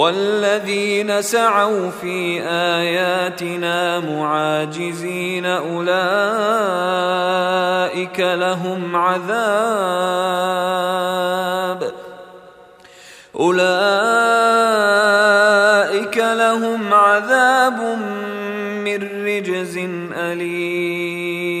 والذين سعوا في آياتنا معاجزين أولئك لهم عذاب. أولئك لهم عذاب من رجز أليم.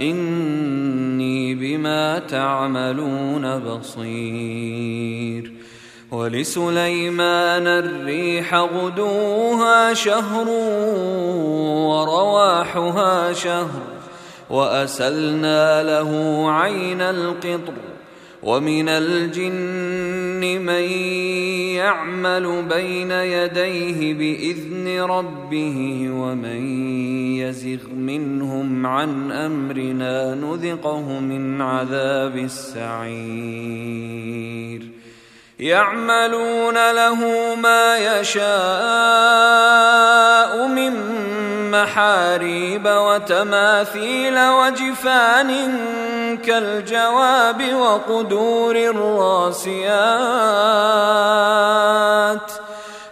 إني بما تعملون بصير. ولسليمان الريح غدوها شهر ورواحها شهر وأسلنا له عين القطر. ومن الجن من يعمل بين يديه بإذن ربه ومن يزغ منهم عن أمرنا نذقه من عذاب السعير. يعملون له ما يشاء من محاريب وتماثيل وجفان كالجواب وقدور الراسيات.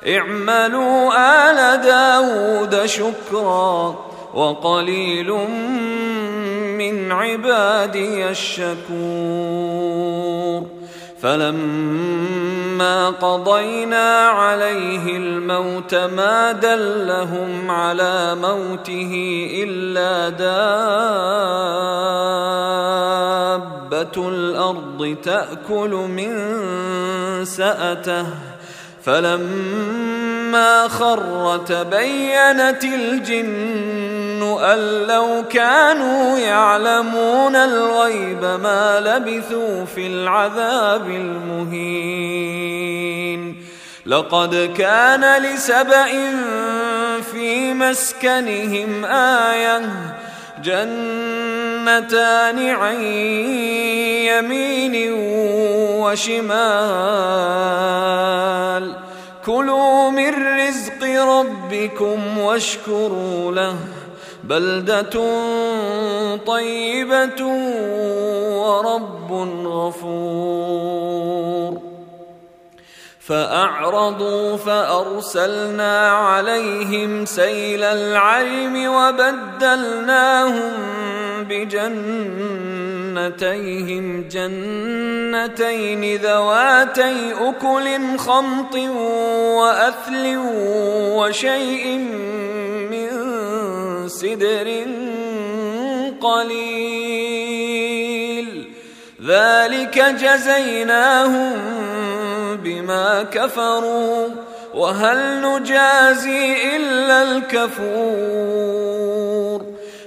اعملوا آل داود شكرا وقليل من عبادي الشكور فلما قضينا عليه الموت ما دلهم على موته إلا دابة الأرض تأكل من سأته. فلما خر تبينت الجن أن لو كانوا يعلمون الغيب ما لبثوا في العذاب المهين. لقد كان لسبأ في مسكنهم آية جنتان عن يمين وشمال. كلوا من رزق ربكم واشكروا له. بلدة طيبة ورب غفور. فأعرضوا فأرسلنا عليهم سيل العلم وبدلناهم بجنتيهم. جنتين ذواتي أكل خمط وأثل وشيء سدر قليل. ذلك جزيناهم بما كفروا وهل نجازي إلا الكفور.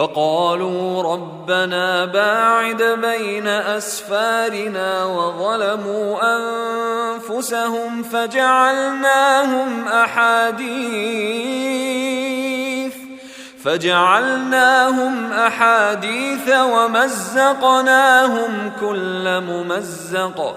فقالوا ربنا باعد بين أسفارنا وظلموا أنفسهم فجعلناهم أحاديث فجعلناهم أحاديث ومزقناهم كل ممزق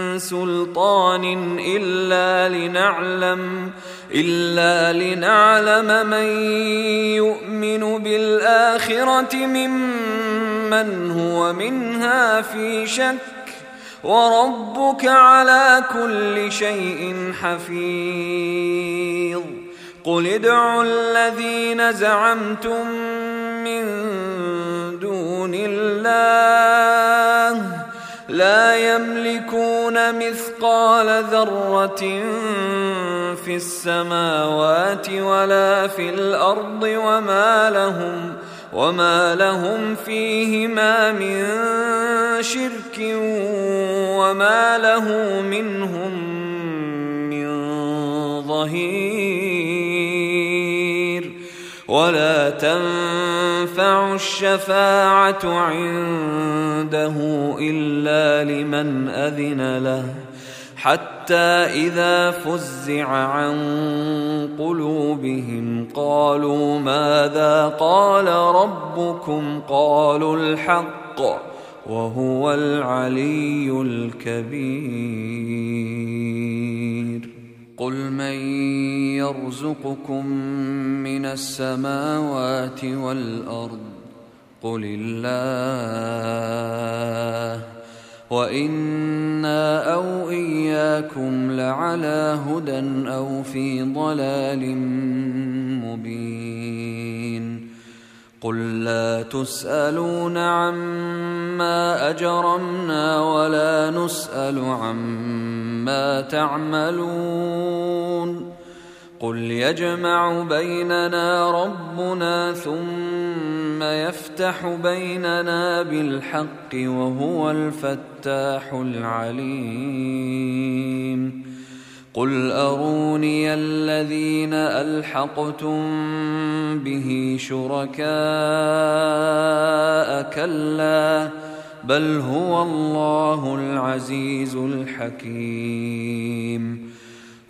سلطان إلا لنعلم إلا لنعلم من يؤمن بالآخرة ممن هو منها في شك وربك على كل شيء حفيظ. قل ادعوا الذين زعمتم من دون الله لا يملكون مثقال ذرة في السماوات ولا في الأرض وما لهم وما لهم فيهما من شرك وما له منهم من ظهير ولا تنفع الشفاعة عنده إلا لمن أذن له. حتى إذا فزع عن قلوبهم قالوا ماذا قال ربكم؟ قالوا الحق وهو العلي الكبير. قل من يرزقكم من السماوات والأرض قل الله وإنا أو إياكم لعلى هدى أو في ضلال مبين قل لا تسألون عما أجرمنا ولا نسأل عما تعملون قل يجمع بيننا ربنا ثم يفتح بيننا بالحق وهو الفتاح العليم. قل أروني الذين ألحقتم به شركاء كلا بل هو الله العزيز الحكيم.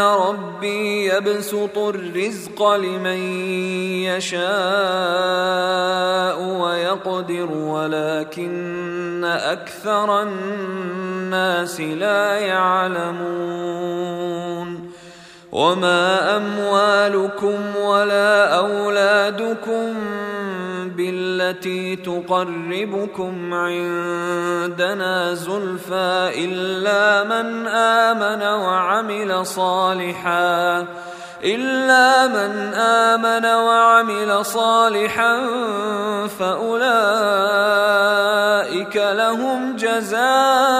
ربي يبسط الرزق لمن يشاء ويقدر ولكن أكثر الناس لا يعلمون. وما أموالكم ولا أولادكم بالتي تقربكم عندنا زلفى إلا من آمن وعمل صالحا إلا من آمن وعمل صالحا فأولئك لهم جزاء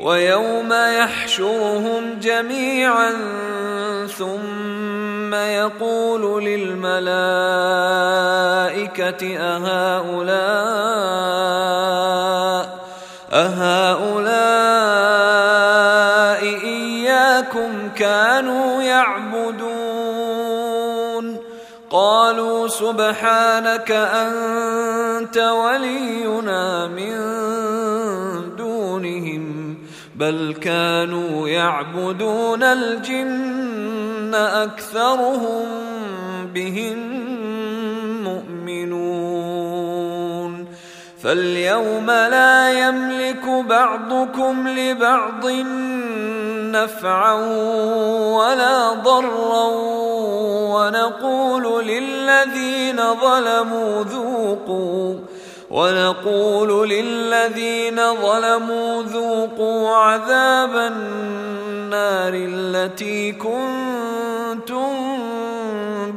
ويوم يحشرهم جميعا ثم يقول للملائكة أهؤلاء أهؤلاء إياكم كانوا يعبدون قالوا سبحانك أنت ولينا من بل كانوا يعبدون الجن أكثرهم بهم مؤمنون. فاليوم لا يملك بعضكم لبعض نفعا ولا ضرا ونقول للذين ظلموا ذوقوا ونقول للذين ظلموا ذوقوا عذاب النار التي كنتم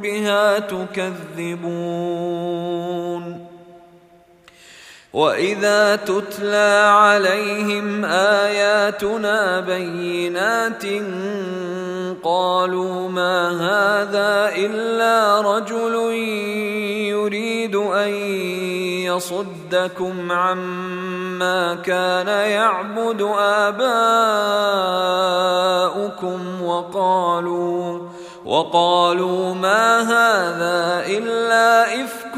بها تكذبون. واذا تتلى عليهم اياتنا بينات قالوا ما هذا الا رجل يريد ان يصدكم عما كان يعبد اباؤكم وقالوا وقالوا ما هذا الا افك